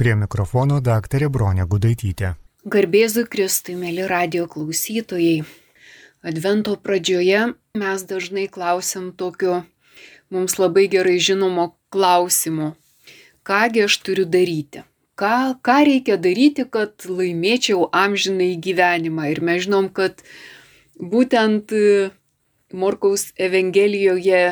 Prie mikrofono daktarė Bronė Gudaitytė. Garbėzui Kristui, mėly radio klausytojai. Advento pradžioje mes dažnai klausim tokio mums labai gerai žinomo klausimo. Kągi aš turiu daryti? Ką, ką reikia daryti, kad laimėčiau amžinai gyvenimą? Ir mes žinom, kad būtent e, Morkaus Evangelijoje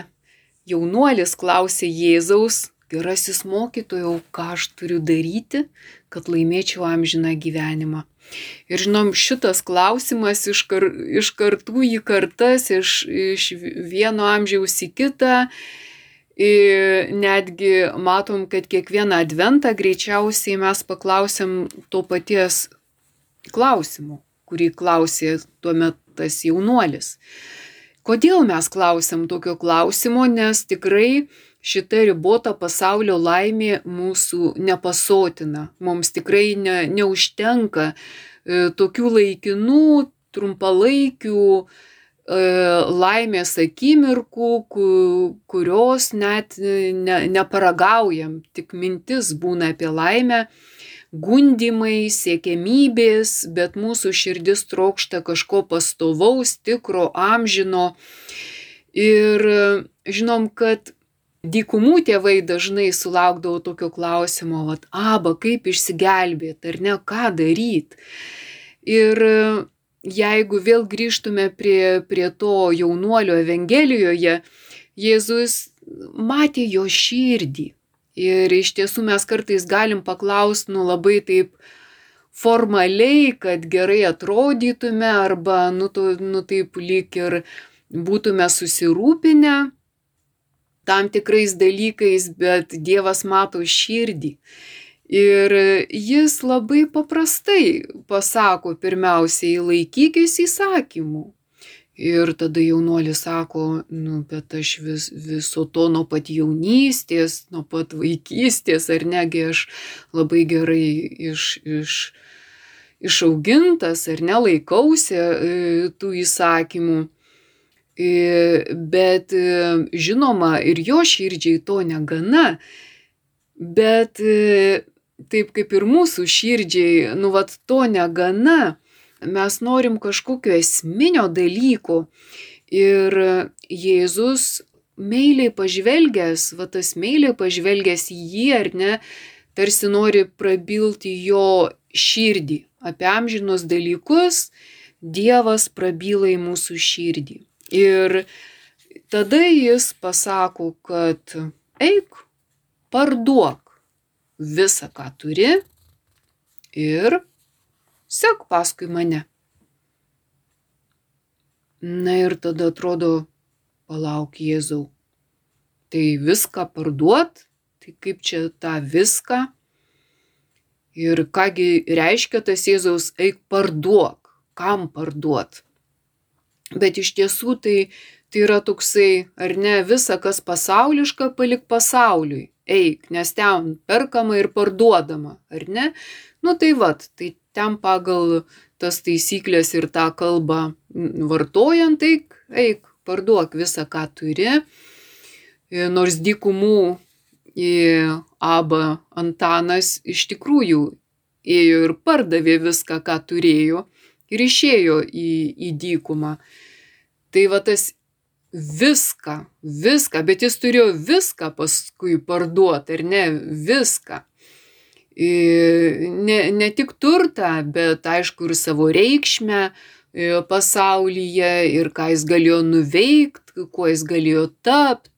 jaunuolis klausė Jėzaus, gerasis mokytojau, ką aš turiu daryti, kad laimėčiau amžiną gyvenimą. Ir žinom, šitas klausimas iš, kar, iš kartų į kartas, iš, iš vieno amžiaus į kitą, ir netgi matom, kad kiekvieną adventą greičiausiai mes paklausėm to paties klausimu, kurį klausė tuo metu tas jaunuolis. Kodėl mes klausim tokio klausimo, nes tikrai šita ribota pasaulio laimė mūsų nepasotina. Mums tikrai ne, neužtenka e, tokių laikinų, trumpalaikių e, laimės akimirkų, kurios net ne, neparagaujam, tik mintis būna apie laimę, gundimai, siekiamybės, bet mūsų širdis trokšta kažko pastovaus, tikro, amžino. Ir žinom, kad Dykumų tėvai dažnai sulaukdavo tokio klausimo, vat, aba, kaip išsigelbėti, ar ne, ką daryti. Ir jeigu vėl grįžtume prie, prie to jaunuolio Evangelijoje, Jėzus matė jo širdį. Ir iš tiesų mes kartais galim paklausti, nu labai taip formaliai, kad gerai atrodytume arba, nu, tu, nu taip lyg ir būtume susirūpinę tam tikrais dalykais, bet Dievas mato širdį. Ir jis labai paprastai pasako pirmiausiai laikykis įsakymų. Ir tada jaunuolis sako, nu, bet aš vis, viso to nuo pat jaunystės, nuo pat vaikystės, ar negi aš labai gerai iš, iš, išaugintas, ar nelaikausi e, tų įsakymų. Bet žinoma, ir jo širdžiai to negana, bet taip kaip ir mūsų širdžiai, nu vat to negana, mes norim kažkokio esminio dalyko. Ir Jėzus meiliai pažvelgęs, va tas meiliai pažvelgęs į jį ar ne, tarsi nori prabilti jo širdį apie amžinus dalykus, Dievas prabyla į mūsų širdį. Ir tada jis pasako, kad eik, parduok visą, ką turi ir sek paskui mane. Na ir tada atrodo, palauk Jėzau, tai viską parduot, tai kaip čia tą viską. Ir kągi reiškia tas Jėzaus eik parduok, kam parduot. Bet iš tiesų tai, tai yra toksai, ar ne, visa, kas pasauliška, palik pasauliui. Eik, nes ten perkama ir parduodama, ar ne? Nu tai vad, tai ten pagal tas taisyklės ir tą kalbą vartojant, eik, eik, parduok visą, ką turi. E, nors dykumų į abą Antanas iš tikrųjų ėjo ir pardavė viską, ką turėjo ir išėjo į, į dykumą. Tai va tas viską, viską, bet jis turėjo viską paskui parduoti, ar ne, viską. Ne, ne tik turtą, bet aišku ir savo reikšmę pasaulyje ir ką jis galėjo nuveikti, kuo jis galėjo tapti.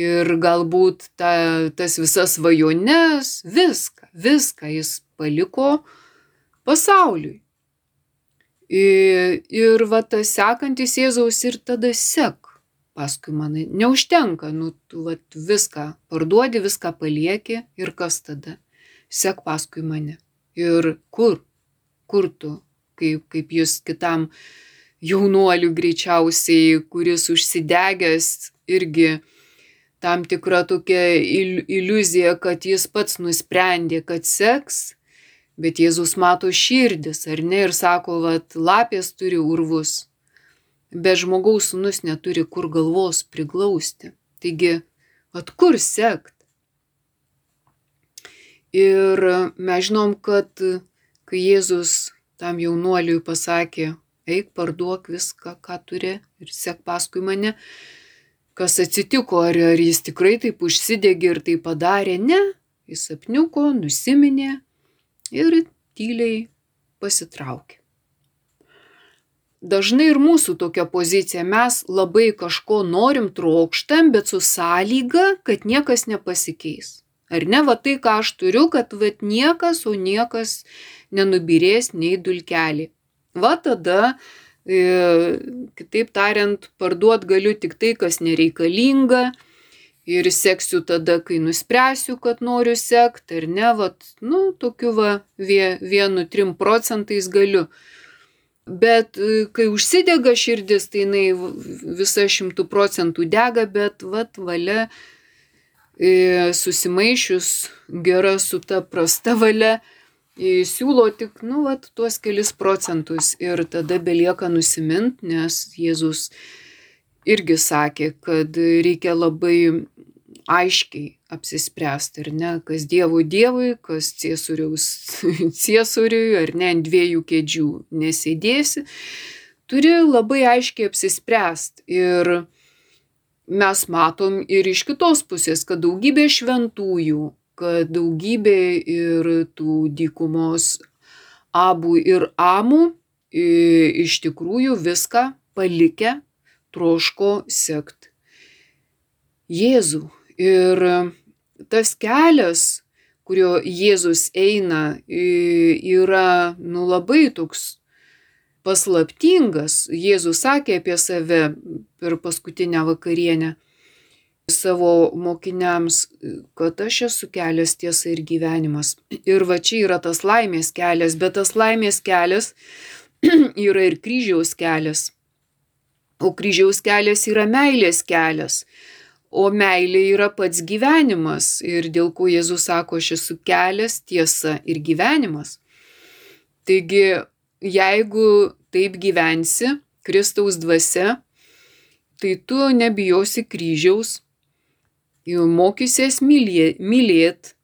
Ir galbūt ta, tas visas svajones, viską, viską jis paliko pasauliui. Ir va tas sekantis Jėzaus ir tada sek paskui mane. Neužtenka, nu, tu va viską parduodi, viską palieki ir kas tada? Sek paskui mane. Ir kur? Kur tu? Kaip, kaip jis kitam jaunuoliu greičiausiai, kuris užsidegęs irgi tam tikra tokia iliuzija, kad jis pats nusprendė, kad seks Bet Jėzus mato širdis, ar ne, ir sako, kad lapės turi urvus, bet žmogaus sunus neturi kur galvos priglausti. Taigi, at kur sekt? Ir mes žinom, kad kai Jėzus tam jaunuoliui pasakė, eik parduok viską, ką turi ir sek paskui mane, kas atsitiko, ar, ar jis tikrai taip užsidegė ir tai padarė, ne, jis apniuko, nusiminė ir tyliai pasitraukė. Dažnai ir mūsų tokia pozicija, mes labai kažko norim, trokštam, bet su sąlyga, kad niekas nepasikeis. Ar ne, va tai, ką aš turiu, kad va niekas, o niekas nenubirės nei dulkelį. Va tada, e, kitaip tariant, parduot galiu tik tai, kas nereikalinga, ir seksiu tada, kai nuspręsiu, kad noriu sekti, ar ne, vat, nu, tokiu va, vienu, trim procentais galiu. Bet e, kai užsidega širdis, tai jinai visa šimtų procentų dega, bet vat valia e, susimaišius gera su ta prasta valia, e, siūlo tik, nu, vat, tuos kelis procentus ir tada belieka nusimint, nes Jėzus irgi sakė, kad reikia labai aiškiai apsispręsti, ar ne, kas Dievui Dievui, kas Ciesoriaus Ciesoriui, ar ne, ant dviejų kėdžių nesėdėsi. Turi labai aiškiai apsispręsti. Ir mes matom ir iš kitos pusės, kad daugybė šventųjų, kad daugybė ir tų dykumos abų ir amų iš tikrųjų viską palikę troško sekt Jėzų Ir tas kelias, kurio Jėzus eina, yra nu, labai toks paslaptingas. Jėzus sakė apie save per paskutinę vakarienę savo mokiniams, kad aš esu kelias tiesa ir gyvenimas. Ir va čia yra tas laimės kelias, bet tas laimės kelias yra ir kryžiaus kelias. O kryžiaus kelias yra meilės kelias. O meilė yra pats gyvenimas ir dėl ko Jėzus sako, aš esu kelias, tiesa ir gyvenimas. Taigi, jeigu taip gyvensi, Kristaus dvasia, tai tu nebijosi kryžiaus, mokysies mylėt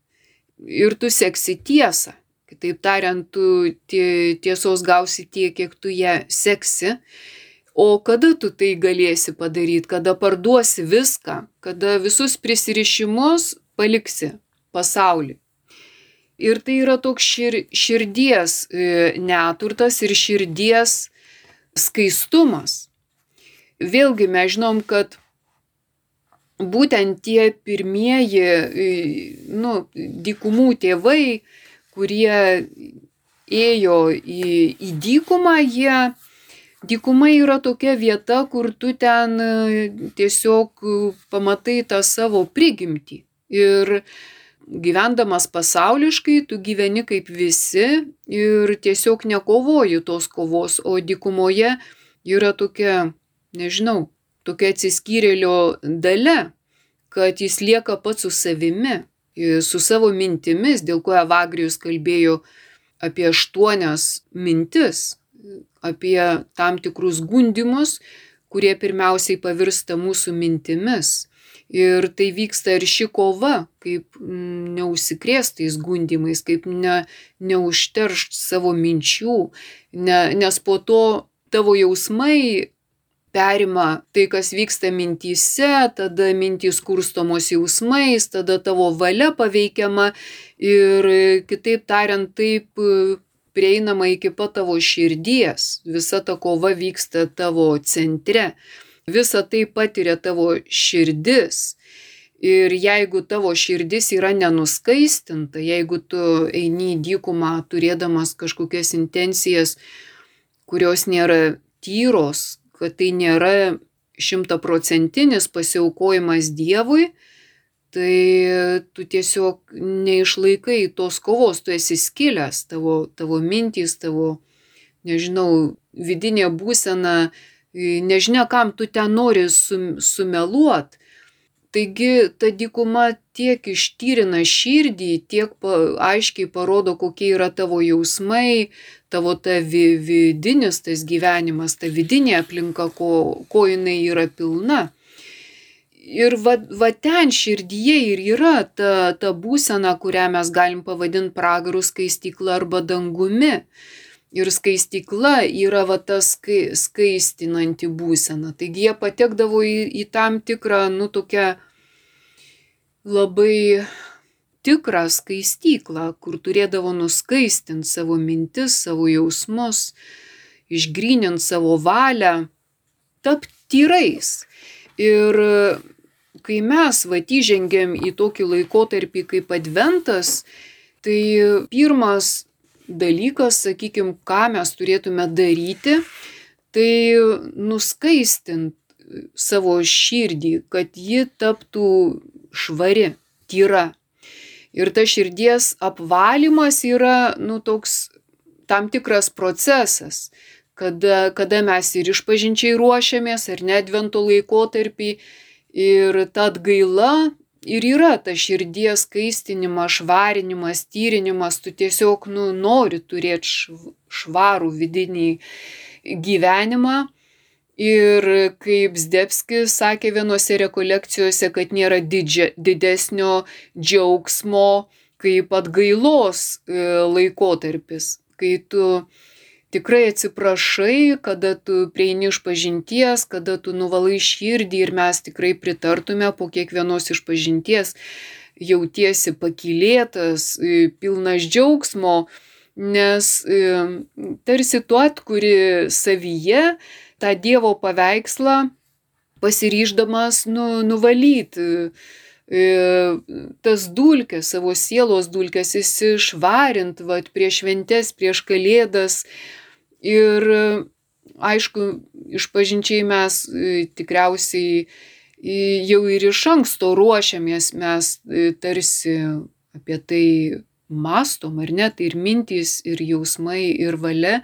ir tu seksi tiesą. Kitaip tariant, tu tiesos gausi tiek, kiek tu ją seksi O kada tu tai galėsi padaryti, kada parduosi viską, kada visus prisirišimus paliksi pasaulį. Ir tai yra toks šir, širdies e, neturtas ir širdies skaistumas. Vėlgi mes žinom, kad būtent tie pirmieji, e, nu, dykumų tėvai, kurie ėjo į, į dykumą, jie Dykuma yra tokia vieta, kur tu ten e, tiesiog e, pamatai tą savo prigimtį. Ir gyvendamas pasauliškai, tu gyveni kaip visi ir tiesiog nekovoji tos kovos, o dykumoje yra tokia, nežinau, tokia atsiskyrėlio dalė, kad jis lieka pats su savimi, su savo mintimis, dėl ko Evagrijus kalbėjo apie aštuonias mintis apie tam tikrus gundimus, kurie pirmiausiai pavirsta mūsų mintimis. Ir tai vyksta ir ši kova, kaip mm, neusikrėstais gundimais, kaip ne, neužteršt savo minčių, ne, nes po to tavo jausmai perima tai, kas vyksta mintyse, tada mintys kurstomos jausmais, tada tavo valia paveikiama ir kitaip tariant, taip prieinama iki pat tavo širdies, visa ta kova vyksta tavo centre, visa tai patiria tavo širdis. Ir jeigu tavo širdis yra nenuskaistinta, jeigu tu eini į dykumą turėdamas kažkokias intencijas, kurios nėra tyros, kad tai nėra šimtaprocentinis pasiaukojimas Dievui, tai tu tiesiog neišlaikai tos kovos, tu esi skilęs, tavo, tavo mintys, tavo, nežinau, vidinė būsena, nežinia, kam tu ten nori sumeluot. Taigi ta dykuma tiek ištyrina širdį, tiek pa, aiškiai parodo, kokie yra tavo jausmai, tavo ta vidinis tas gyvenimas, ta vidinė aplinka, ko, ko jinai yra pilna. Ir va, va ten širdyje ir yra ta, ta būsena, kurią mes galim pavadinti pragarų skaistykla arba dangumi. Ir skaistykla yra va ta skai, skaistinanti būsena. Taigi jie patekdavo į, į tam tikrą, nu, tokią labai tikrą skaistyklą, kur turėdavo nuskaistinti savo mintis, savo jausmus, išgryninti savo valią, tapti tyrais. Ir kai mes vatyžengėm į tokį laikotarpį kaip adventas, tai pirmas dalykas, sakykime, ką mes turėtume daryti, tai nuskaistinti savo širdį, kad ji taptų švari, tyra. Ir ta širdies apvalymas yra, nu, toks tam tikras procesas, kada, kada mes ir išpažinčiai ruošiamės, ar nedvento laikotarpį, ir ta atgaila ir yra ta širdies skaistinimas, švarinimas, tyrinimas, tu tiesiog, nu, nori turėti švarų vidinį gyvenimą. Ir kaip Zdebskis sakė vienose rekolekcijose, kad nėra didžia, didesnio džiaugsmo kaip atgailos e, laikotarpis, kai tu tikrai atsiprašai, kada tu prieini iš pažinties, kada tu nuvalai širdį ir mes tikrai pritartume po kiekvienos iš pažinties, jautiesi pakilėtas, e, pilnas džiaugsmo, nes e, tarsi tu atkuri savyje, tą Dievo paveikslą pasiryždamas nu, nuvalyti e, tas dulkes, savo sielos dulkes įsišvarint, vad, prieš šventes, prieš kalėdas. Ir aišku, išpažinčiai mes e, tikriausiai jau ir iš anksto ruošiamės, mes e, tarsi apie tai mastom, ar ne, tai ir mintys, ir jausmai, ir valia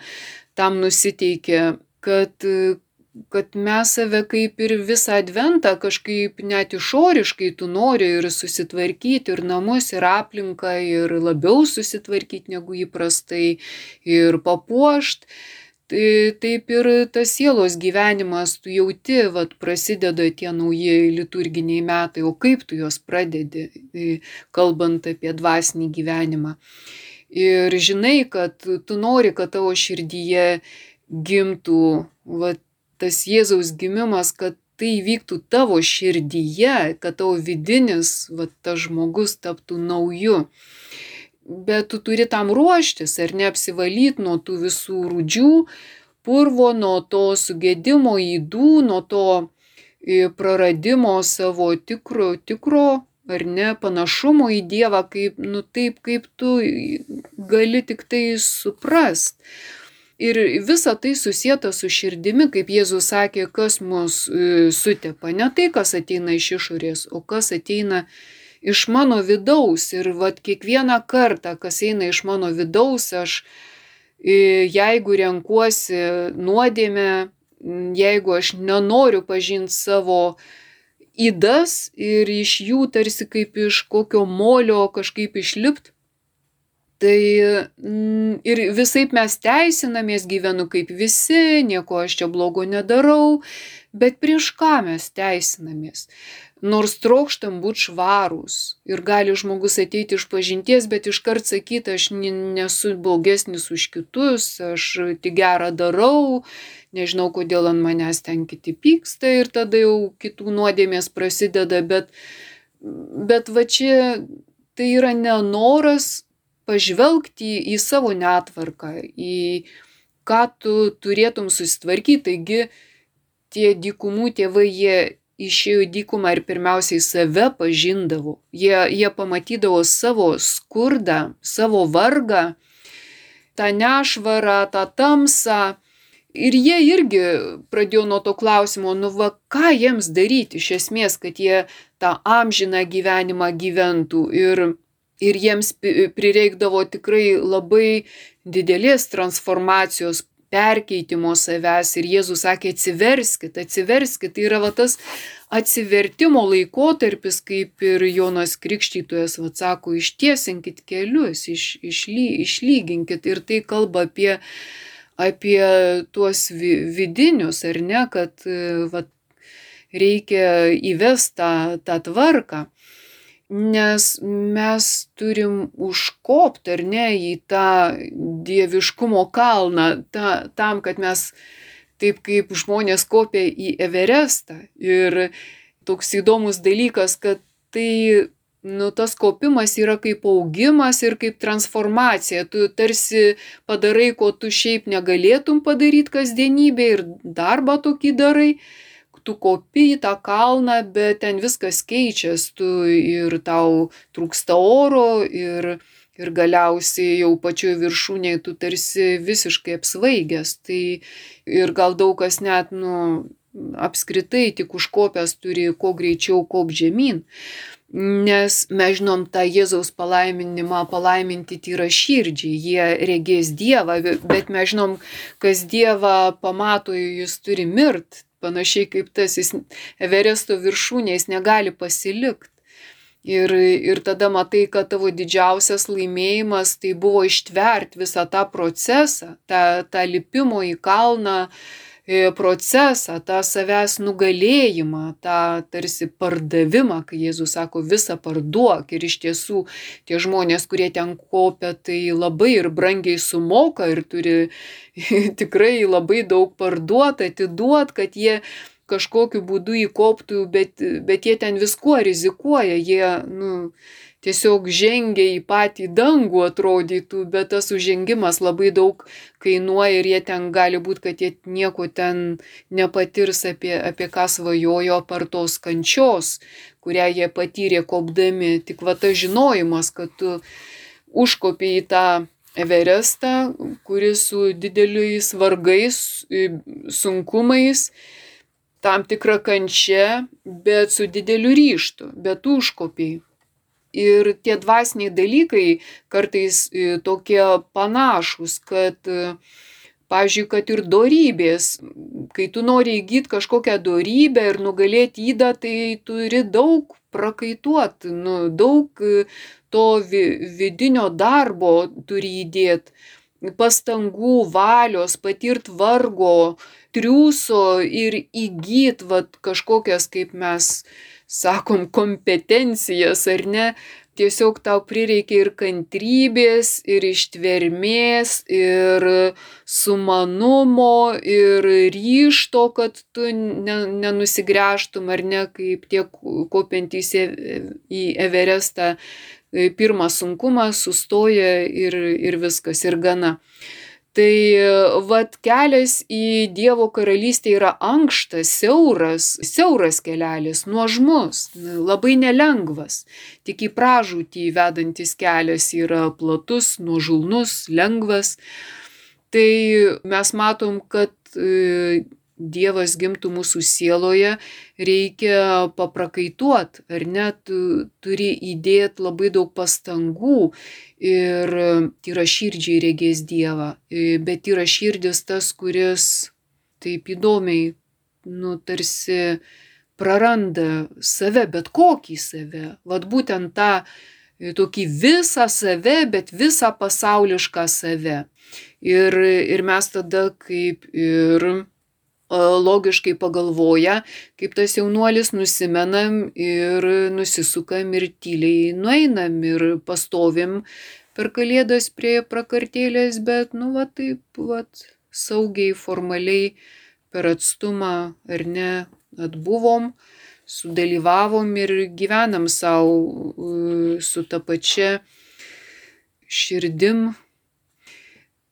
tam nusiteikia kad kad mes save kaip ir visą adventą kažkaip net išoriškai tu nori ir susitvarkyti ir namus, ir aplinką, ir labiau susitvarkyti negu įprastai, ir papuošt. Tai taip ir tas sielos gyvenimas, tu jauti, vad prasideda tie nauji liturginiai metai, o kaip tu juos pradedi, kalbant apie dvasinį gyvenimą. Ir žinai, kad tu nori, kad tavo širdyje gimtų va, tas Jėzaus gimimas, kad tai vyktų tavo širdyje, kad tavo vidinis, va, tas žmogus taptų nauju. Bet tu turi tam ruoštis, ar neapsivalyti nuo tų visų rūdžių, purvo, nuo to sugėdimo įdų, nuo to e, praradimo savo tikro, tikro ar ne panašumo į Dievą, kaip, nu taip, kaip tu gali tik tai suprast. Ir visa tai susijęta su širdimi, kaip Jėzus sakė, kas mus e, sutepa. Ne tai, kas ateina iš išorės, o kas ateina iš mano vidaus. Ir vad kiekvieną kartą, kas eina iš mano vidaus, aš e, jeigu renkuosi nuodėmę, jeigu aš nenoriu pažinti savo įdas ir iš jų tarsi kaip iš kokio molio kažkaip išlipti, Tai mm, ir visai mes teisinamės, gyvenu kaip visi, nieko aš čia blogo nedarau, bet prieš ką mes teisinamės? Nors trokštam būti švarūs ir gali žmogus ateiti iš pažinties, bet iškart sakyti, aš nesu blogesnis už kitus, aš tik gerą darau, nežinau, kodėl ant manęs ten kiti pyksta ir tada jau kitų nuodėmės prasideda, bet, bet va čia tai yra nenoras pažvelgti į savo netvarką, į ką tu turėtum susitvarkyti. Taigi tie dykumų tėvai, jie išėjo į dykumą ir pirmiausiai save pažindavo. Jie, jie pamatydavo savo skurdą, savo vargą, tą nešvarą, tą tamsą. Ir jie irgi pradėjo nuo to klausimo, nu va, ką jiems daryti iš esmės, kad jie tą amžiną gyvenimą gyventų. Ir ir jiems prireikdavo tikrai labai didelės transformacijos, perkeitimo savęs ir Jėzus sakė atsiverskit, atsiverskit, tai yra va tas atsivertimo laikotarpis, kaip ir Jonas Krikštytojas atsako, ištiesinkit kelius, iš, išly, išlyginkit ir tai kalba apie, apie tuos vidinius, ar ne, kad va, reikia įvesti tą, tą tvarką. Nes mes turim užkopti ar ne į tą dieviškumo kalną, ta, tam, kad mes taip kaip žmonės kopia į Everestą. Ir toks įdomus dalykas, kad tai nu, tas kopimas yra kaip augimas ir kaip transformacija. Tu tarsi padarai, ko tu šiaip negalėtum padaryti kasdienybė ir darbą tokį darai. Tu kopi į tą kalną, bet ten viskas keičiasi, tu ir tau trūksta oro ir, ir galiausiai jau pačioje viršūnėje tu tarsi visiškai apsvaigęs. Tai ir gal daug kas net, nu, apskritai tik užkopęs turi kuo greičiau kop žemyn. Nes mes žinom tą Jėzaus palaiminimą palaiminti tyra širdžiai, jie regės Dievą, bet mes žinom, kas Dievą pamato, jis turi mirt, panašiai kaip tas jis Everesto viršūnės negali pasilikti. Ir, ir tada matai, kad tavo didžiausias laimėjimas tai buvo ištverti visą tą procesą, tą, tą lipimo į kalną, uh, procesą, tą savęs nugalėjimą, tą tarsi pardavimą, kai Jėzus sako visą parduok. Ir iš tiesų tie žmonės, kurie ten kopia, tai labai ir brangiai sumoka ir turi tikrai labai daug parduoti, atiduoti, kad jie kažkokiu būdu įkoptų, bet, bet jie ten viskuo rizikuoja, jie, nu, tiesiog žengia į patį dangų atrodytų, bet tas užžengimas labai daug kainuoja ir jie ten gali būti, kad jie nieko ten nepatirs apie, apie ką svajojo par tos kančios, kurią jie patyrė kopdami. Tik va tas žinojimas, kad tu užkopi į tą Everestą, kuris su dideliais vargais, sunkumais, tam tikra kančia, bet su dideliu ryštu, bet užkopiai. Ir tie dvasiniai dalykai kartais e, tokie panašus, kad, e, pavyzdžiui, kad ir dorybės, kai tu nori įgyti kažkokią dorybę ir nugalėti įdą, tai turi daug prakaituoti, nu, daug e, to vidinio darbo turi įdėti, pastangų, valios, patirt vargo, triūso ir įgyt vat, kažkokias, kaip mes sakom, kompetencijas ar ne, tiesiog tau prireikia ir kantrybės, ir ištvermės, ir sumanumo, ir ryšto, kad tu nenusigręžtum ar ne, kaip tie kopiantys į Everestą. Pirmas sunkumas sustoja ir, ir viskas, ir gana. Tai vad kelias į Dievo karalystę yra ankštas, siauras, siauras kelelis, nuožmus, labai nelengvas. Tik į pražūtį vedantis kelias yra platus, nuožulnus, lengvas. Tai mes matom, kad Dievas gimtų mūsų sieloje, reikia paprakaituot, ar net turi įdėti labai daug pastangų ir tyra širdžiai regės Dievą. Bet tyra širdis tas, kuris taip įdomiai, nu, tarsi praranda save, bet kokį save. Vat būtent tą tokį visą save, bet visą pasaulišką save. Ir, ir mes tada kaip ir logiškai pagalvoja, kaip tas jaunuolis nusimenam ir nusisukam ir tyliai nueinam ir pastovim per kalėdas prie prakartėlės, bet, nu, va taip, va, saugiai, formaliai per atstumą ar ne atbuvom, sudalyvavom ir gyvenam savo su ta pačia širdim,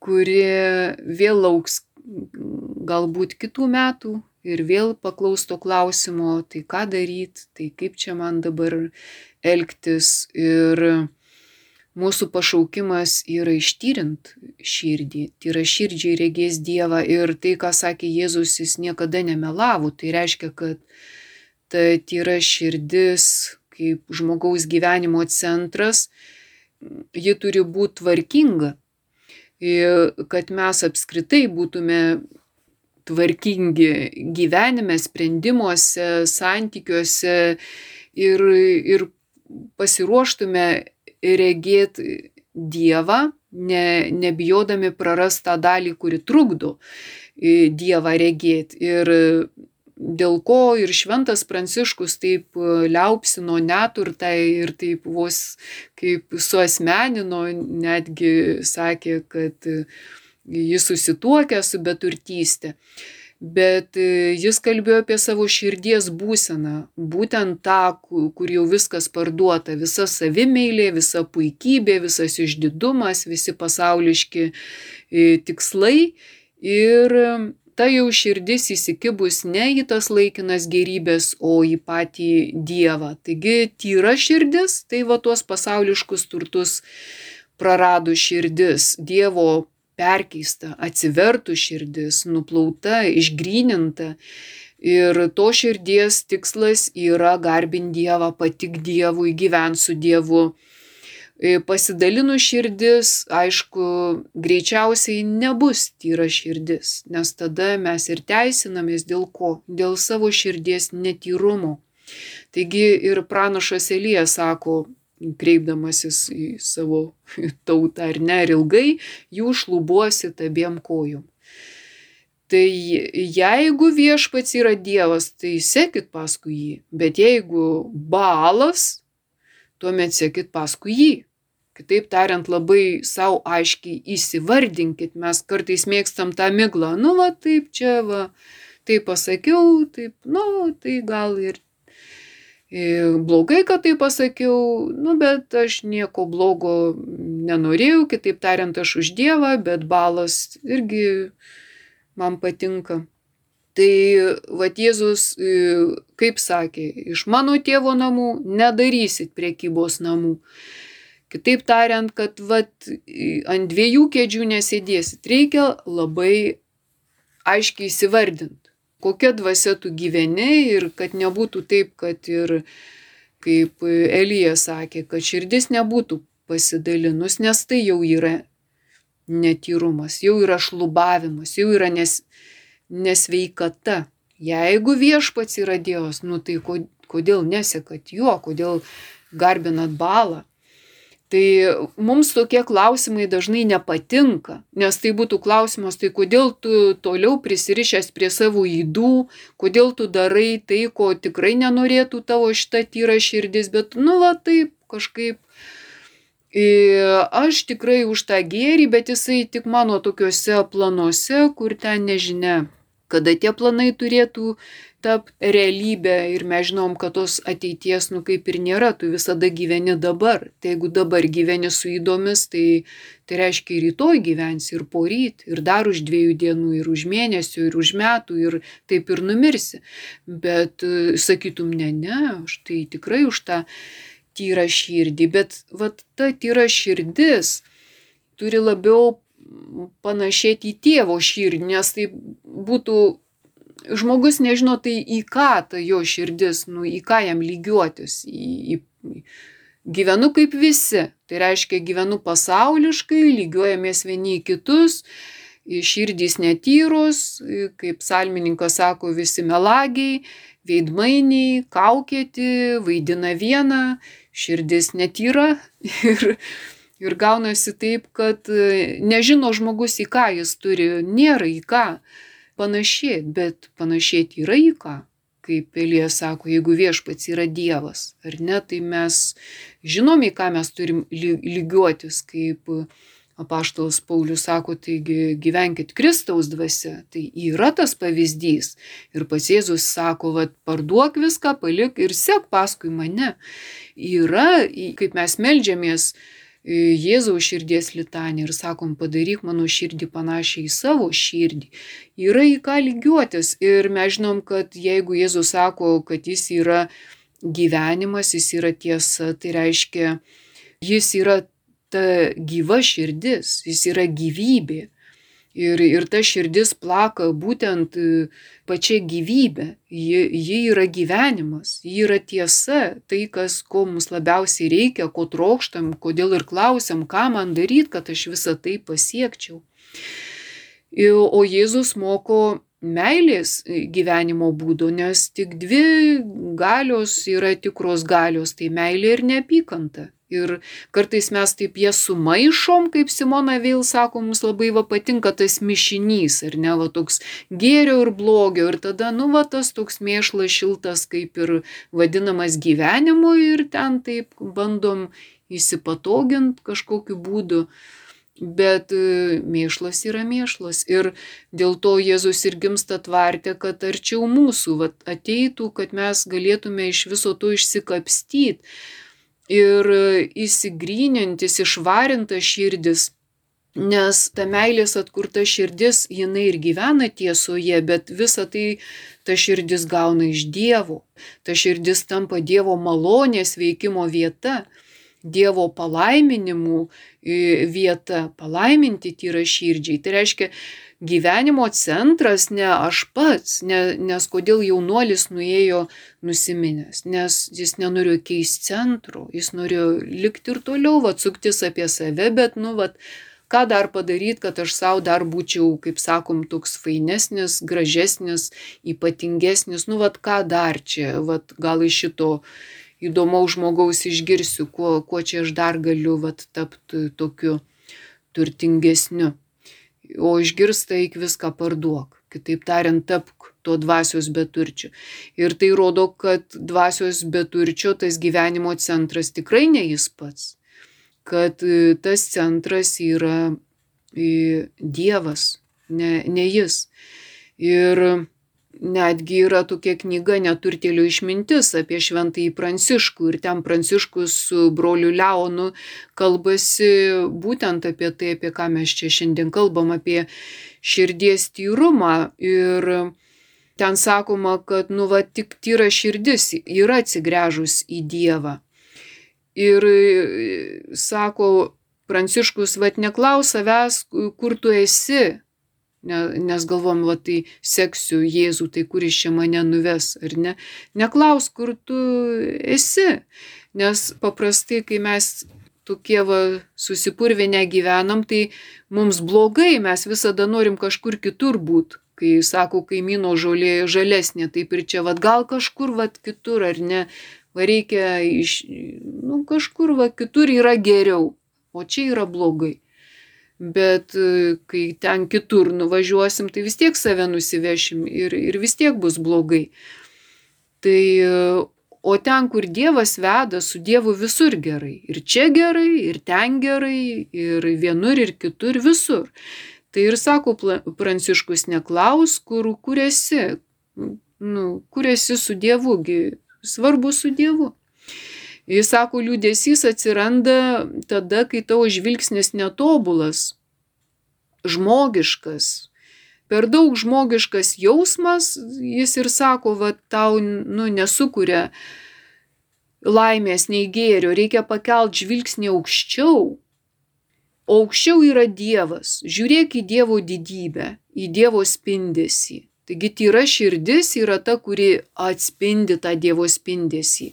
kuri vėl lauks galbūt kitų metų ir vėl paklaus to klausimo, tai ką daryti, tai kaip čia man dabar elgtis. Ir mūsų pašaukimas yra ištyrint širdį, tai yra širdžiai regės Dievą ir tai, ką sakė Jėzus, jis niekada nemelavo. Tai reiškia, kad ta tyra širdis kaip žmogaus gyvenimo centras, ji turi būti tvarkinga, kad mes apskritai būtume tvarkingi gyvenime, sprendimuose, santykiuose ir, ir pasiruoštume regėti Dievą, ne, nebijodami prarastą dalį, kuri trukdo Dievą regėti. Ir dėl ko ir šventas Pranciškus taip liaupsino neturtą ir taip vos kaip suasmenino, netgi sakė, kad jis susituokė su beturtystė. Bet jis kalbėjo apie savo širdies būseną, būtent tą, kur jau viskas parduota, visa savimeilė, visa puikybė, visas išdidumas, visi pasauliški tikslai. Ir ta jau širdis įsikibus ne į tas laikinas gerybės, o į patį Dievą. Taigi tyra širdis, tai va tuos pasauliškus turtus praradų širdis, Dievo perkeista, atsivertų širdis, nuplauta, išgryninta. Ir to širdies tikslas yra garbinti Dievą, patik Dievui, gyventi su Dievu pasidalinus širdis, aišku, greičiausiai nebus tyra širdis, nes tada mes ir teisinamės dėl ko? Dėl savo širdies netyrumo. Taigi ir pranašas Elijas sako, kreipdamasis į savo tautą ar ne, ir ilgai jų šlubuosit abiem kojom. Tai jeigu viešpats yra Dievas, tai sekit paskui jį, bet jeigu balas, tuomet sekit paskui jį. Kitaip tariant, labai savo aiškiai įsivardinkit, mes kartais mėgstam tą miglą, nu va taip čia va, taip pasakiau, taip, nu tai gal ir, blogai, kad tai pasakiau, nu bet aš nieko blogo nenorėjau, kitaip tariant, aš už Dievą, bet balas irgi man patinka. Tai va Jėzus, kaip sakė, iš mano tėvo namų nedarysit priekybos namų. Kitaip tariant, kad vat, ant dviejų kėdžių nesėdėsit. Reikia labai aiškiai įsivardinti, kokia dvasia tu gyveni ir kad nebūtų taip, kad ir kaip Elija sakė, kad širdis nebūtų pasidalinus, nes tai jau yra netyrumas, jau yra šlubavimas, jau yra nes, nesveikata. Jeigu viešpats yra Dievas, nu tai kodėl nesekat juo, kodėl garbinat balą? Tai mums tokie klausimai dažnai nepatinka, nes tai būtų klausimas, tai kodėl tu toliau prisirišęs prie savo įdų, kodėl tu darai tai, ko tikrai nenorėtų tavo šita tyra širdis, bet nu va taip kažkaip. Aš tikrai už tą gėrį, bet jisai tik mano tokiuose planuose, kur ten nežinia, kada tie planai turėtų tapt realybė ir mes žinom, kad tos ateities, nu kaip ir nėra, tu visada gyveni dabar. Tai jeigu dabar gyveni su įdomis, tai, tai reiškia ir rytoj gyvensi, ir poryt, ir dar už dviejų dienų, ir už mėnesių, ir už metų, ir taip ir numirsi. Bet e, sakytum, ne, ne, aš tai tikrai už tą tyrą širdį, bet vat ta tyra širdis turi labiau panašėti į tėvo širdį, nes tai būtų žmogus nežino tai į ką ta jo širdis, nu, į ką jam lygiuotis. Į, į, gyvenu kaip visi. Tai reiškia, gyvenu pasauliškai, lygiuojamės vieni į kitus, širdys netyros, kaip salmininkas sako, visi melagiai, veidmainiai, kaukėti, vaidina vieną, širdis netyra. Ir, ir gaunasi taip, kad nežino žmogus į ką jis turi, nėra į ką panašėt, bet panašėt yra į ką. Kaip Elija sako, jeigu viešpats yra Dievas, ar ne, tai mes žinom, į ką mes turim lygiuotis, kaip apaštalas Paulius sako, taigi gyvenkit Kristaus dvasia, tai yra tas pavyzdys. Ir pats Jėzus sako, vad parduok viską, palik ir sek paskui mane. Yra, kaip mes melžiamės, Jėzaus širdies litanį ir sakom, padaryk mano širdį panašiai į savo širdį. Yra į ką lygiuotis ir mes žinom, kad jeigu Jėzus sako, kad jis yra gyvenimas, jis yra tiesa, tai reiškia, jis yra ta gyva širdis, jis yra gyvybė. Ir, ir ta širdis plaka būtent e, pačia gyvybė. Ji, ji yra gyvenimas, ji yra tiesa, tai, kas, ko mums labiausiai reikia, ko trokštam, kodėl ir klausiam, ką man daryti, kad aš visą tai pasiekčiau. O Jėzus moko meilės gyvenimo būdo, nes tik dvi galios yra tikros galios - tai meilė ir neapykanta. Ir kartais mes taip jas sumaišom, kaip Simona vėl sako, mums labai va patinka tas mišinys, ar ne, va toks gėrio ir blogio. Ir tada, nu, va tas toks mėšlas šiltas, kaip ir vadinamas gyvenimu ir ten taip bandom įsipatogint kažkokiu būdu. Bet e, mėšlas yra mėšlas. Ir dėl to Jėzus ir gimsta tvarte, kad arčiau mūsų vat, ateitų, kad mes galėtume iš viso to išsikapstyti ir įsigrynintis, išvarintas širdis. Nes ta meilės atkurta širdis, jinai ir gyvena tiesoje, bet visa tai ta širdis gauna iš Dievo. Ta širdis tampa Dievo malonės veikimo vieta, Dievo palaiminimų vieta, palaiminti tyra širdžiai. Tai reiškia, gyvenimo centras ne aš pats, ne, nes kodėl jaunuolis nuėjo nusiminęs, nes jis nenorėjo keisti centro, jis norėjo likti ir toliau, atsuktis apie save, bet, nu, vat, ką dar padaryti, kad aš savo dar būčiau, kaip sakom, toks fainesnis, gražesnis, ypatingesnis, nu, vat, ką dar čia, vat, gal iš šito įdomaus žmogaus išgirsiu, kuo, kuo čia aš dar galiu, vat, tapti tokiu turtingesniu o išgirsta eik viską parduok. Kitaip tariant, tapk tuo dvasios beturčiu. Ir tai rodo, kad dvasios beturčio tas gyvenimo centras tikrai ne jis pats. Kad e, tas centras yra e, Dievas, ne, ne jis. Ir netgi yra tokia knyga Neturtėlio išmintis apie šventąjį Pranciškų ir ten Pranciškus su broliu Leonu kalbasi būtent apie tai, apie ką mes čia šiandien kalbam, apie širdies tyrumą ir ten sakoma, kad nu va tik tyra širdis yra atsigręžus į Dievą. Ir sako Pranciškus, vad neklaus savęs, kur tu esi, nes galvom, va tai seksiu Jėzų, tai kuris čia mane nuves, ar ne. Neklaus, kur tu esi, nes paprastai, kai mes tokie va susipurvinę gyvenam, tai mums blogai, mes visada norim kažkur kitur būti. Kai sako, kaimyno žolė žalesnė, taip ir čia, va gal kažkur va kitur, ar ne, va reikia iš, nu kažkur va kitur yra geriau, o čia yra blogai bet e, kai ten kitur nuvažiuosim, tai vis tiek save nusivešim ir, ir vis tiek bus blogai. Tai, e, o ten, kur Dievas veda, su Dievu visur gerai. Ir čia gerai, ir ten gerai, ir vienur, ir kitur, visur. Tai ir sako Pranciškus, neklaus, kur, kur esi, nu, kur esi su Dievugi, svarbu su Dievu. Jis sako, liūdėsys atsiranda tada, kai tavo žvilgsnis netobulas, žmogiškas. Per daug žmogiškas jausmas, jis ir sako, va tau, nu, nesukuria laimės nei gėrio, reikia pakelt žvilgsnį aukščiau. O aukščiau yra Dievas. Žiūrėk į Dievo didybę, į Dievo spindesį. Taigi tyra širdis yra ta, kuri atspindi tą Dievo spindesį.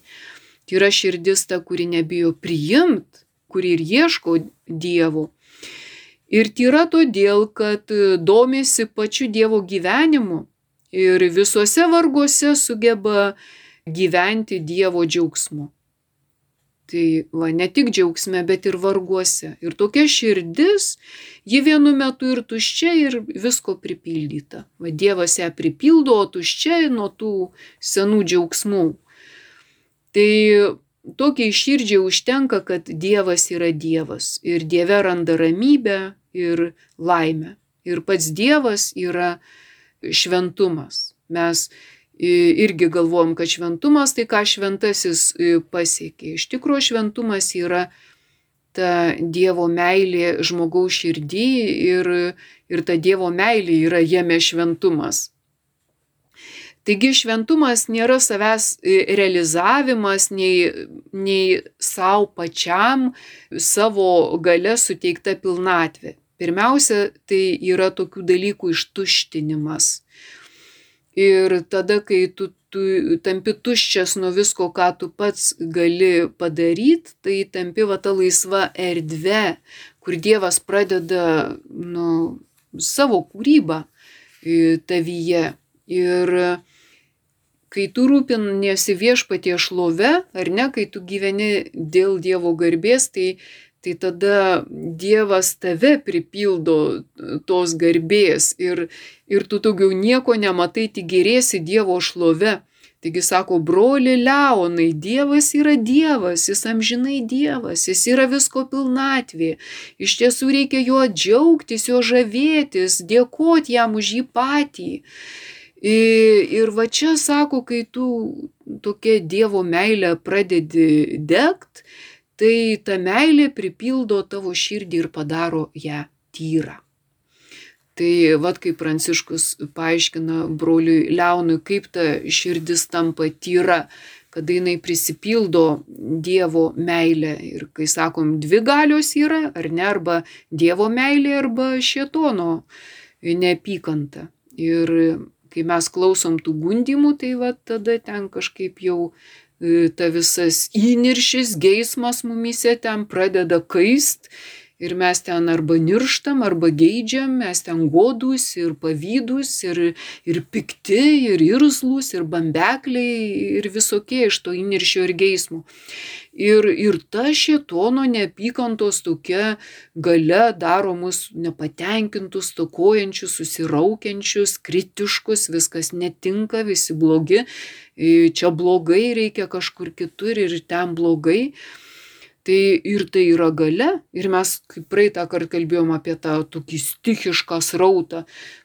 Tyra širdis ta, kuri nebijo priimt, kuri ir ieško Dievo. Ir tyra todėl, kad domisi pačiu Dievo gyvenimu ir visuose varguose sugeba gyventi Dievo džiaugsmu. Tai va, ne tik džiaugsme, bet ir varguose. Ir tokia širdis, ji vienu metu ir tuščia, ir visko pripildyta. Va, Dievas ją pripildo, o tuščia nuo tų senų džiaugsmų. Tai tokiai širdžiai užtenka, kad Dievas yra Dievas ir Dieve randa ramybę ir laimę. Ir pats Dievas yra šventumas. Mes irgi galvojam, kad šventumas tai ką šventasis pasiekė. Iš tikrųjų šventumas yra ta Dievo meilė žmogaus širdį ir, ir ta Dievo meilė yra jame šventumas. Taigi šventumas nėra savęs e, realizavimas, nei, nei savo pačiam savo gale suteikta pilnatvė. Pirmiausia, tai yra tokių dalykų ištuštinimas. Ir tada, kai tu, tu tampi tuščias nuo visko, ką tu pats gali padaryti, tai tampi va ta laisva erdvė, kur Dievas pradeda nu, savo kūrybą tavyje. Ir kai tu rūpiniesi viešpatie šlove, ar ne, kai tu gyveni dėl Dievo garbės, tai, tai tada Dievas tave pripildo tos garbės ir, ir tu daugiau nieko nematai, tik gerėsi Dievo šlove. Taigi sako, broli Leonai, Dievas yra Dievas, jis amžinai Dievas, jis yra visko pilnatvė. Iš tiesų reikia juo džiaugtis, juo žavėtis, dėkoti jam už jį patį. Ir va čia sako, kai tu tokia Dievo meilė pradedi degt, tai ta meilė pripildo tavo širdį ir padaro ją tyrą. Tai vad kaip Pranciškus paaiškina broliui Leonui, kaip ta širdis tampa tyra, kada jinai prisipildo Dievo meilę. Ir kai sakom, dvi galios yra, ar ne, arba Dievo meilė, arba šietono neapykanta. Ir kai mes klausom tų gundimų, tai va tada ten kažkaip jau e, ta visas įniršis, geismas mumise ten pradeda kaist ir mes ten arba nirštam, arba geidžiam, mes ten godus ir pavydus, ir, ir pikti, ir irzlus, ir bambekliai, ir visokie iš to įniršio ir geismų. Ir, ir ta šitono neapykantos tokia gale daro mus nepatenkintus, tokojančius, susiraukiančius, kritiškus, viskas netinka, visi blogi, čia blogai, reikia kažkur kitur ir ten blogai. Tai ir tai yra gale, ir mes kaip praeitą kartą kalbėjom apie tą tokį stichišką srautą.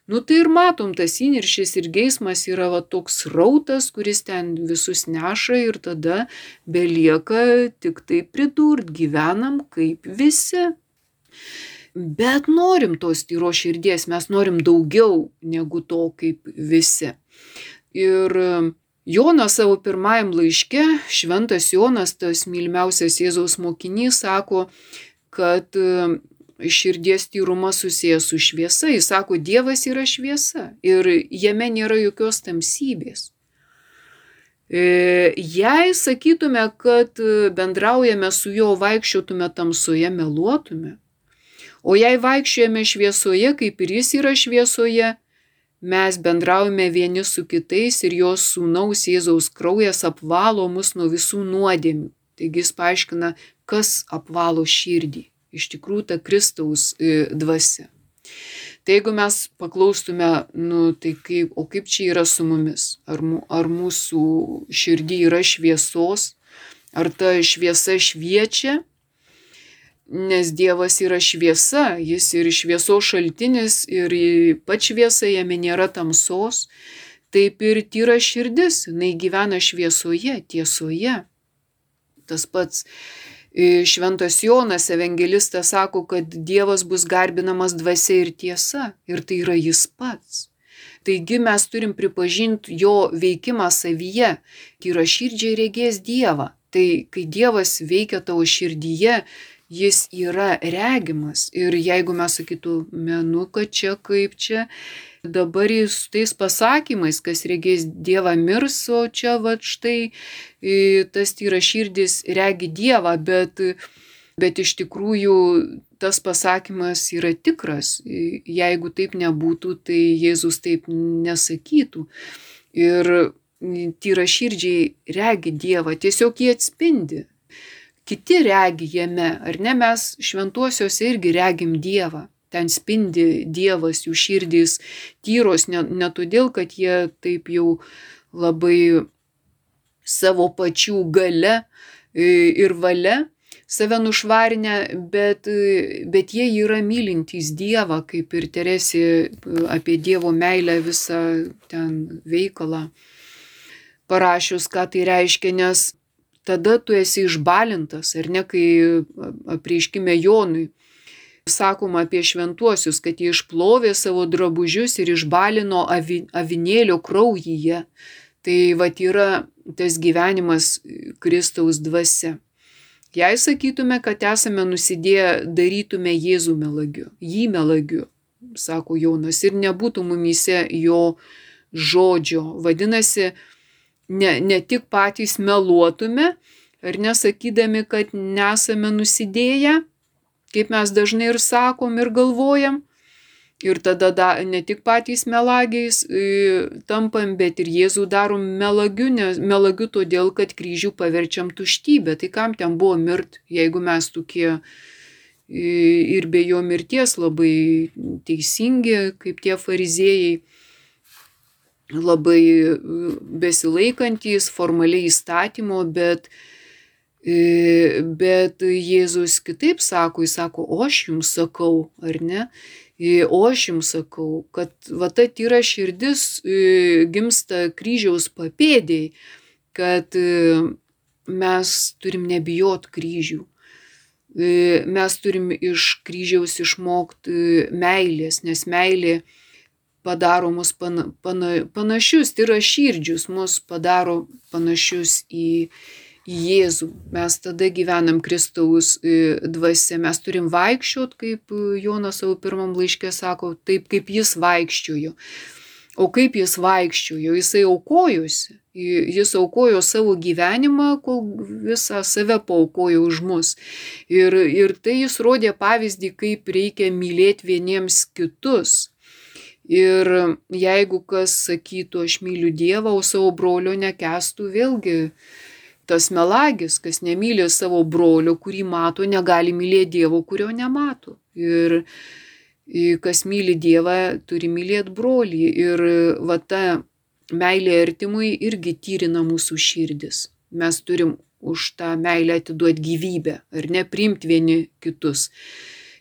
Nu tai ir matom, tas įniršis ir geismas yra va toks srautas, kuris ten visus neša ir tada belieka tik tai pridurt, gyvenam kaip visi. Bet norim tos tyro širdies, mes norim daugiau negu to kaip visi. Ir Jonas savo pirmajam laiške, šventas Jonas, tas mylimiausias Jėzaus mokinys, sako, kad e, širdies tyrumas susijęs su šviesa. Jis sako, Dievas yra šviesa ir jame nėra jokios tamsybės. E, jei sakytume, kad bendraujame su juo, vaikščiotume tamsoje, meluotume. O jei vaikščiojame šviesoje, kaip ir jis yra šviesoje, mes bendraujame vieni su kitais ir jos sūnaus Jėzaus kraujas apvalo mus nuo visų nuodėmių. Taigi jis paaiškina, kas apvalo širdį. Iš tikrųjų, ta Kristaus e, dvasia. Tai jeigu mes paklaustume, nu, tai kaip, o kaip čia yra su mumis? Ar, ar mūsų širdį yra šviesos, ar ta šviesa šviečia, nes Dievas yra šviesa, jis ir šviesos šaltinis, ir pats šviesa jame nėra tamsos, taip ir tyra širdis, jinai gyvena šviesoje, tiesoje. Tas pats e, Šventas Jonas evangelistas sako, kad Dievas bus garbinamas dvasia ir tiesa, ir tai yra jis pats. Taigi mes turim pripažinti jo veikimą savyje, tyra širdžiai regės Dievą. Tai kai Dievas veikia tavo širdyje, jis yra regimas. Ir jeigu mes sakytume, nu, kad čia kaip čia, dabar jis tais pasakymais, kas regės Dievą mirs, o čia va štai tas tyra širdis regi Dievą, bet, bet iš tikrųjų tas pasakymas yra tikras. Jeigu taip nebūtų, tai Jėzus taip nesakytų. Ir tyra širdžiai regi Dievą, tiesiog jį atspindi kiti regi jame, ar ne mes šventuosiuose irgi regim Dievą. Ten spindi Dievas, jų širdys tyros, ne, ne todėl, kad jie taip jau labai savo pačių gale ir valia save nušvarinę, bet, bet jie yra mylintys Dievą, kaip ir Teresė apie Dievo meilę visą ten veikalą parašius, ką tai reiškia, nes tada tu esi išbalintas, ar ne, kai prieškime Jonui. Sakoma apie šventuosius, kad jie išplovė savo drabužius ir išbalino avi, avinėlio kraujyje. Tai va yra tas gyvenimas Kristaus dvasia. Jei sakytume, kad esame nusidėję, darytume Jėzų melagiu, jį melagiu, sako Jonas, ir nebūtų mumise jo žodžio. Vadinasi, ne, ne tik patys meluotume, ar nesakydami, kad nesame nusidėję, kaip mes dažnai ir sakom ir galvojam, Ir tada da, ne tik patys melagiais e, tampam, bet ir Jėzų darom melagiu, nes, melagiu todėl, kad kryžių paverčiam tuštybę. Tai kam ten buvo mirt, jeigu mes tokie ir be jo mirties labai teisingi, kaip tie fariziejai, labai e, besilaikantys formaliai įstatymo, bet, e, bet Jėzus kitaip sako, jis sako, o aš jums sakau, ar ne? E, o aš jums sakau, kad va ta tyra širdis gimsta kryžiaus papėdėjai, kad mes turim nebijot kryžių. Mes turim iš kryžiaus išmokti meilės, nes meilė padaro mus pana, pana, panašius, tai yra širdžius, mus padaro panašius į, į Jėzų. Mes tada gyvenam Kristaus e, dvasia, mes turim vaikščiot, kaip Jonas savo pirmam laiškė sako, taip kaip jis vaikščiojo. O kaip jis vaikščiojo, jisai aukojosi, jis aukojo savo gyvenimą, kol visą save paukojo už mus. Ir, ir tai jis rodė pavyzdį, kaip reikia mylėti vieniems kitus. Ir jeigu kas sakytų, aš myliu Dievą, o savo brolio nekestų, vėlgi tas melagis, kas nemylė savo brolio, kurį mato, negali mylėti Dievo, kurio nemato. Ir kas myli Dievą, turi mylėti brolį. Ir va ta meilė artimui irgi tyrina mūsų širdis. Mes turim už tą meilę atiduoti gyvybę, ar ne priimti vieni kitus.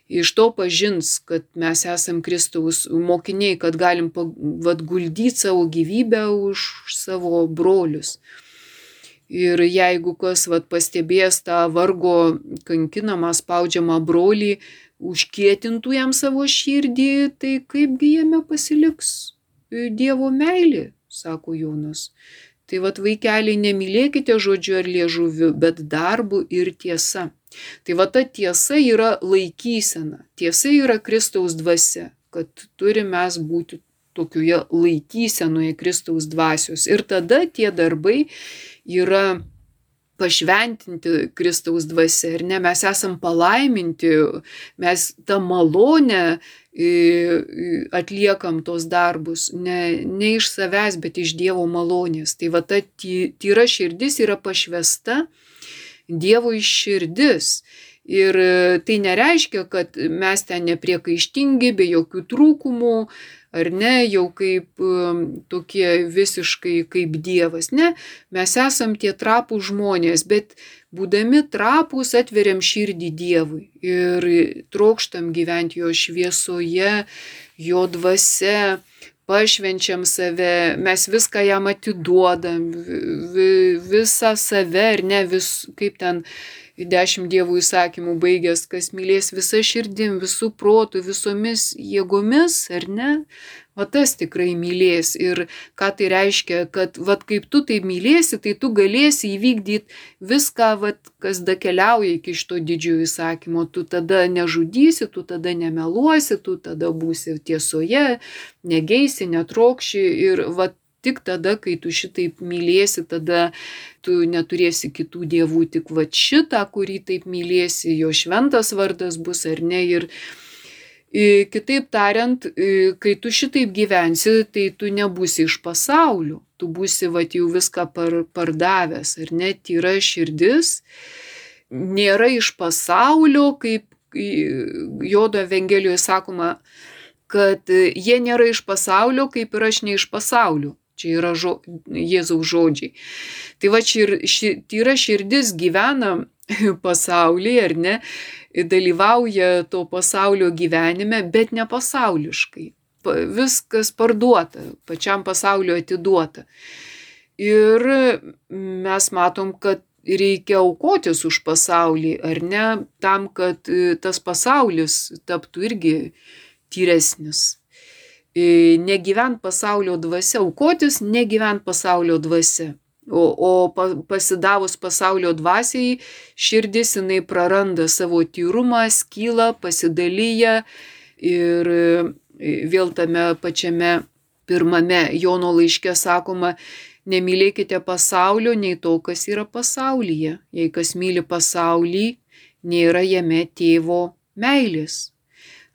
Iš to pažins, kad mes esam Kristaus mokiniai, kad galim guldyti savo gyvybę už savo brolius. Ir jeigu kas vat, pastebės tą vargo kankinamą, spaudžiamą brolį, užkietintų jam savo širdį, tai kaipgi jame pasiliks Dievo meilė, sako Jonas. Tai vad vaikeliai, nemylėkite žodžiu ar liežuviu, bet darbu ir tiesa. Tai va ta tiesa yra laikysena, tiesa yra Kristaus dvasia, kad turime mes būti tokioje laikysenoje Kristaus dvasios. Ir tada tie darbai yra pašventinti Kristaus dvasia, ar ne, mes esam palaiminti, mes tą malonę atliekam tos darbus, ne, ne iš savęs, bet iš Dievo malonės. Tai va ta tyra širdis yra pašvesta Dievo iš širdis. Ir tai nereiškia, kad mes ten nepriekaištingi, be jokių trūkumų, ar ne, jau kaip um, tokie visiškai kaip Dievas. Ne, mes esam tie trapų žmonės, bet būdami trapus atveriam širdį Dievui ir trokštam gyventi jo šviesoje, jo dvasia, pašvenčiam save, mes viską jam atiduodam, visą save ir ne vis, kaip ten dešimt dievų įsakymų baigęs, kas mylės visą širdim, visų protų, visomis jėgomis, ar ne? Va tas tikrai mylės. Ir ką tai reiškia, kad va kaip tu tai mylėsi, tai tu galėsi įvykdyti viską, va, kas da keliauja iki šito didžiojo įsakymo. Tu tada nežudysi, tu tada nemeluosi, tu tada būsi tiesoje, negeisi, netrokši. Ir va tik tada, kai tu šitaip mylėsi, tada tu neturėsi kitų dievų, tik va šitą, kurį taip mylėsi, jo šventas vardas bus ar ne. Ir, Kitaip tariant, kai tu šitaip gyvensi, tai tu nebūsi iš pasaulio, tu būsi va jau viską par, pardavęs, ar net tyra širdis, nėra iš pasaulio, kaip Jodo Evangelijoje sakoma, kad jie nėra iš pasaulio, kaip ir aš ne iš pasaulio. Čia yra žo, Jėzaus žodžiai. Tai va čia ir ši, tyra širdis gyvena pasaulyje, ar ne, dalyvauja to pasaulio gyvenime, bet ne pasauliškai. Viskas parduota, pačiam pasaulio atiduota. Ir mes matom, kad reikia aukotis už pasaulį, ar ne, tam, kad tas pasaulis taptų irgi tyresnis negyvent pasaulio dvasia, aukotis negyvent pasaulio dvasia. O, o pasidavus pasaulio dvasiai, širdis jinai praranda savo tyrumą, skyla, pasidalyja ir vėl tame pačiame pirmame Jono laiške sakoma, nemylėkite pasaulio, nei to, kas yra pasaulyje. Jei kas myli pasaulį, nėra jame tėvo meilės.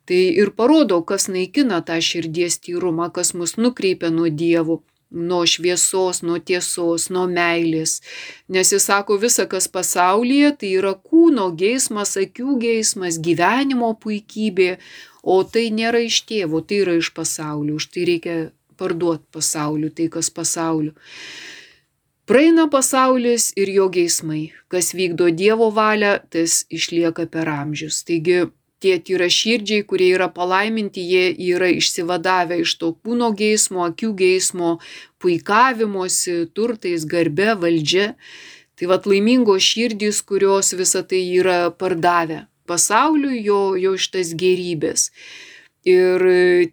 Tai ir parodo, kas naikina tą širdies tyrumą, kas mus nukreipia nuo dievų nuo šviesos, nuo tiesos, nuo meilės. Nes jis sako, visa, kas pasaulyje, tai yra kūno geismas, akių geismas, gyvenimo puikybė, o tai nėra iš tėvo, tai yra iš pasaulio, už tai reikia parduoti pasauliu, tai kas pasaulio. Praeina pasaulis ir jo geismai. Kas vykdo Dievo valią, tas išlieka per amžius. Taigi tie tyraširdžiai, kurie yra palaiminti, jie yra išsivadavę iš to kūno geismo, akių geismo, puikavimosi, turtais, garbe, valdžia. Tai vad laimingos širdys, kurios visą tai yra pardavę pasauliui, jo, jo šitas gerybės. Ir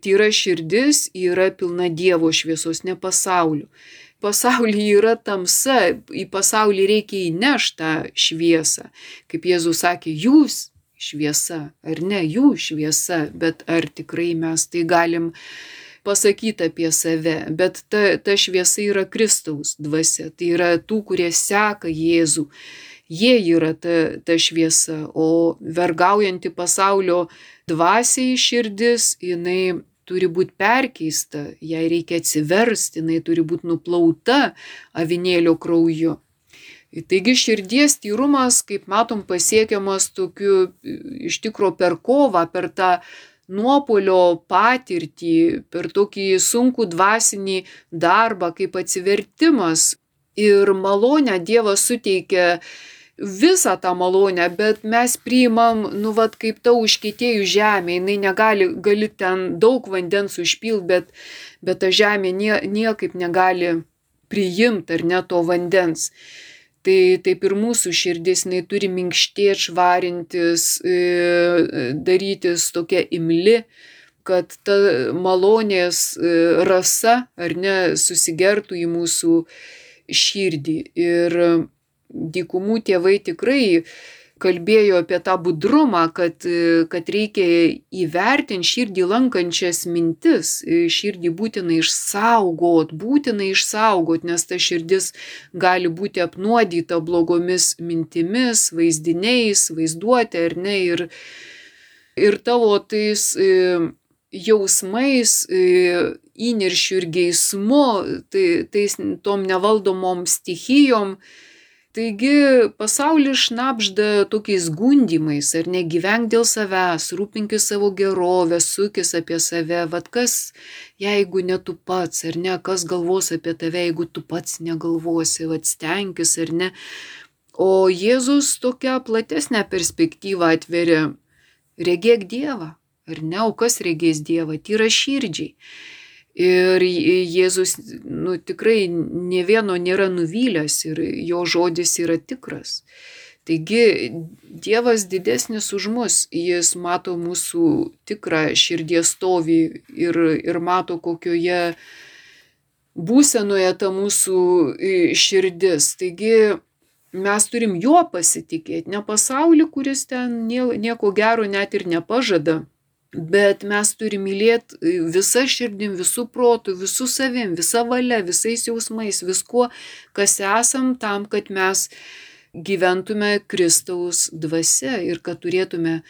tyra širdis yra pilna Dievo šviesos, ne pasauliu. Pasaulyje yra tamsa, į pasaulį reikia įnešti tą šviesą. Kaip Jėzus sakė, jūs šviesa, ar ne jų šviesa, bet ar tikrai mes tai galim pasakyti apie save, bet ta, ta šviesa yra Kristaus dvasia, tai yra tų, kurie seka Jėzų. Jie yra ta, ta šviesa, o vergaujanti pasaulio dvasiai širdis, jinai turi būti perkeista, jai reikia atsiversti, jinai turi būti nuplauta avinėlio krauju. Taigi širdies tyrumas, kaip matom, pasiekiamas tokiu iš tikro per kovą, per tą nuopolio patirtį, per tokį sunkų dvasinį darbą, kaip atsivertimas. Ir malonę Dievas suteikia visą tą malonę, bet mes priimam, nu, vad, kaip ta užkėtėjų žemė, jinai negali, gali ten daug vandens užpilti, bet, bet ta žemė nie, niekaip negali priimti ar ne to vandens. Tai taip ir mūsų širdis, jinai turi minkštėti, švarintis, e, darytis tokia imli, kad ta malonės e, rasa ar ne susigertų į mūsų širdį. Ir dykumų tėvai tikrai kalbėjo apie tą budrumą, kad, kad reikia įvertinti širdį lankančias mintis, širdį būtina išsaugot, būtina išsaugot, nes ta širdis gali būti apnuodyta blogomis mintimis, vaizdiniais, vaizduotė ar ne, ir, ir tavo tais e, jausmais, e, įniršių ir geismu, tai, tais tom nevaldomom stichijom, Taigi pasaulis šnapžda tokiais gundimais, ar negyvenk dėl savęs, rūpinkis savo gerovę, sukis apie save, vad kas, jeigu ne tu pats, ar ne, kas galvos apie tave, jeigu tu pats negalvosi, vad stenkis ar ne. O Jėzus tokią platesnę perspektyvą atveria, regėk Dievą, ar ne, o kas regės Dievą, tyra širdžiai. Ir Jėzus nu, tikrai ne vieno nėra nuvylęs ir jo žodis yra tikras. Taigi Dievas didesnis už mus, jis mato mūsų tikrą širdies stovį ir, ir mato, kokioje būsenoje ta mūsų širdis. Taigi mes turim juo pasitikėti, ne pasaulį, kuris ten nieko gero net ir nepažada Bet mes turim mylėti e, visą širdim, visų protų, visų savim, visą valią, visais jausmais, viskuo, kas esam tam, kad mes gyventume Kristaus dvasia ir kad turėtume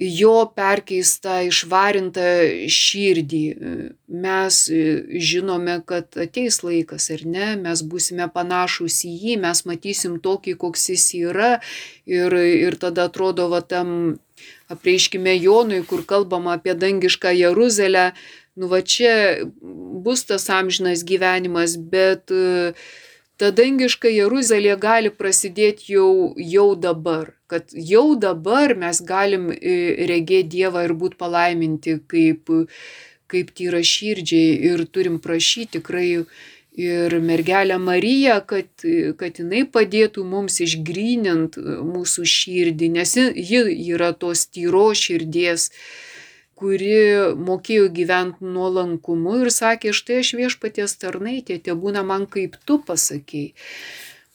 jo perkeistą, išvarintą širdį. Mes e, žinome, kad ateis laikas, ar ne, mes būsime panašus į jį, mes matysim tokį, koks jis yra ir, ir tada atrodo, va tam apreiškime Jonui, kur kalbama apie dangišką Jeruzalę, nu va čia bus tas amžinas gyvenimas, bet e, ta dangiška Jeruzalė gali prasidėti jau, jau dabar, kad jau dabar mes galim e, regėti Dievą ir būti palaiminti kaip, kaip tyra širdžiai ir turim prašyti tikrai ir mergelę Mariją, kad, kad jinai padėtų mums išgrynint mūsų širdį, nes ji yra tos tyro širdies, kuri mokėjo gyventi nuolankumu ir sakė, štai aš viešpaties tarnaitė, tie būna man kaip tu pasakėjai.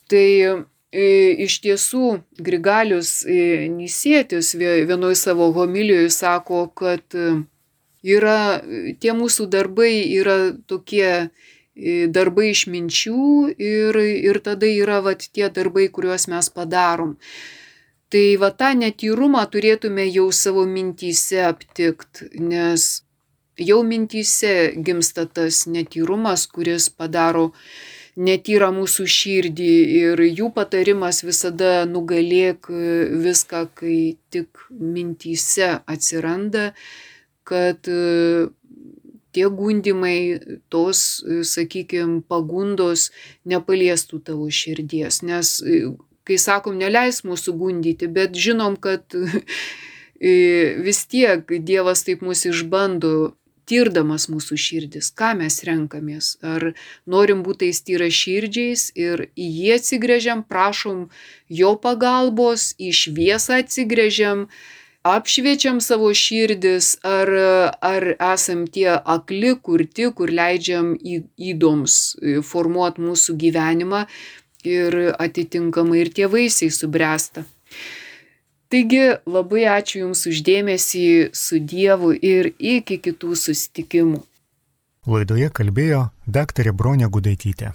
Tai e, iš tiesų Grigalius e, Nisėtis vienoje savo homilijoje sako, kad e, yra, tie mūsų darbai yra tokie darbai iš minčių ir, ir tada yra vat, tie darbai, kuriuos mes padarom. Tai va tą netyrumą turėtume jau savo mintyse aptikti, nes jau mintyse gimsta tas netyrumas, kuris padaro netyra mūsų širdį ir jų patarimas visada nugalėk viską, kai tik mintyse atsiranda, kad tie gundimai, tos, sakykime, pagundos nepaliestų tavo širdies. Nes, kai sakom, neleis mūsų gundyti, bet žinom, kad vis tiek Dievas taip mus išbando, tirdamas mūsų širdis, ką mes renkamės. Ar norim būti tais tyra širdžiais ir į jį atsigrėžiam, prašom jo pagalbos, į šviesą atsigrėžiam, apšviečiam savo širdis, ar, ar esam tie akli, kurti, kur leidžiam įdoms e, formuoti mūsų gyvenimą ir atitinkamai ir tie vaisiai subręsta. Taigi labai ačiū Jums uždėmesį su Dievu ir iki kitų susitikimų. Laidoje kalbėjo daktarė Bronė Gudaitytė.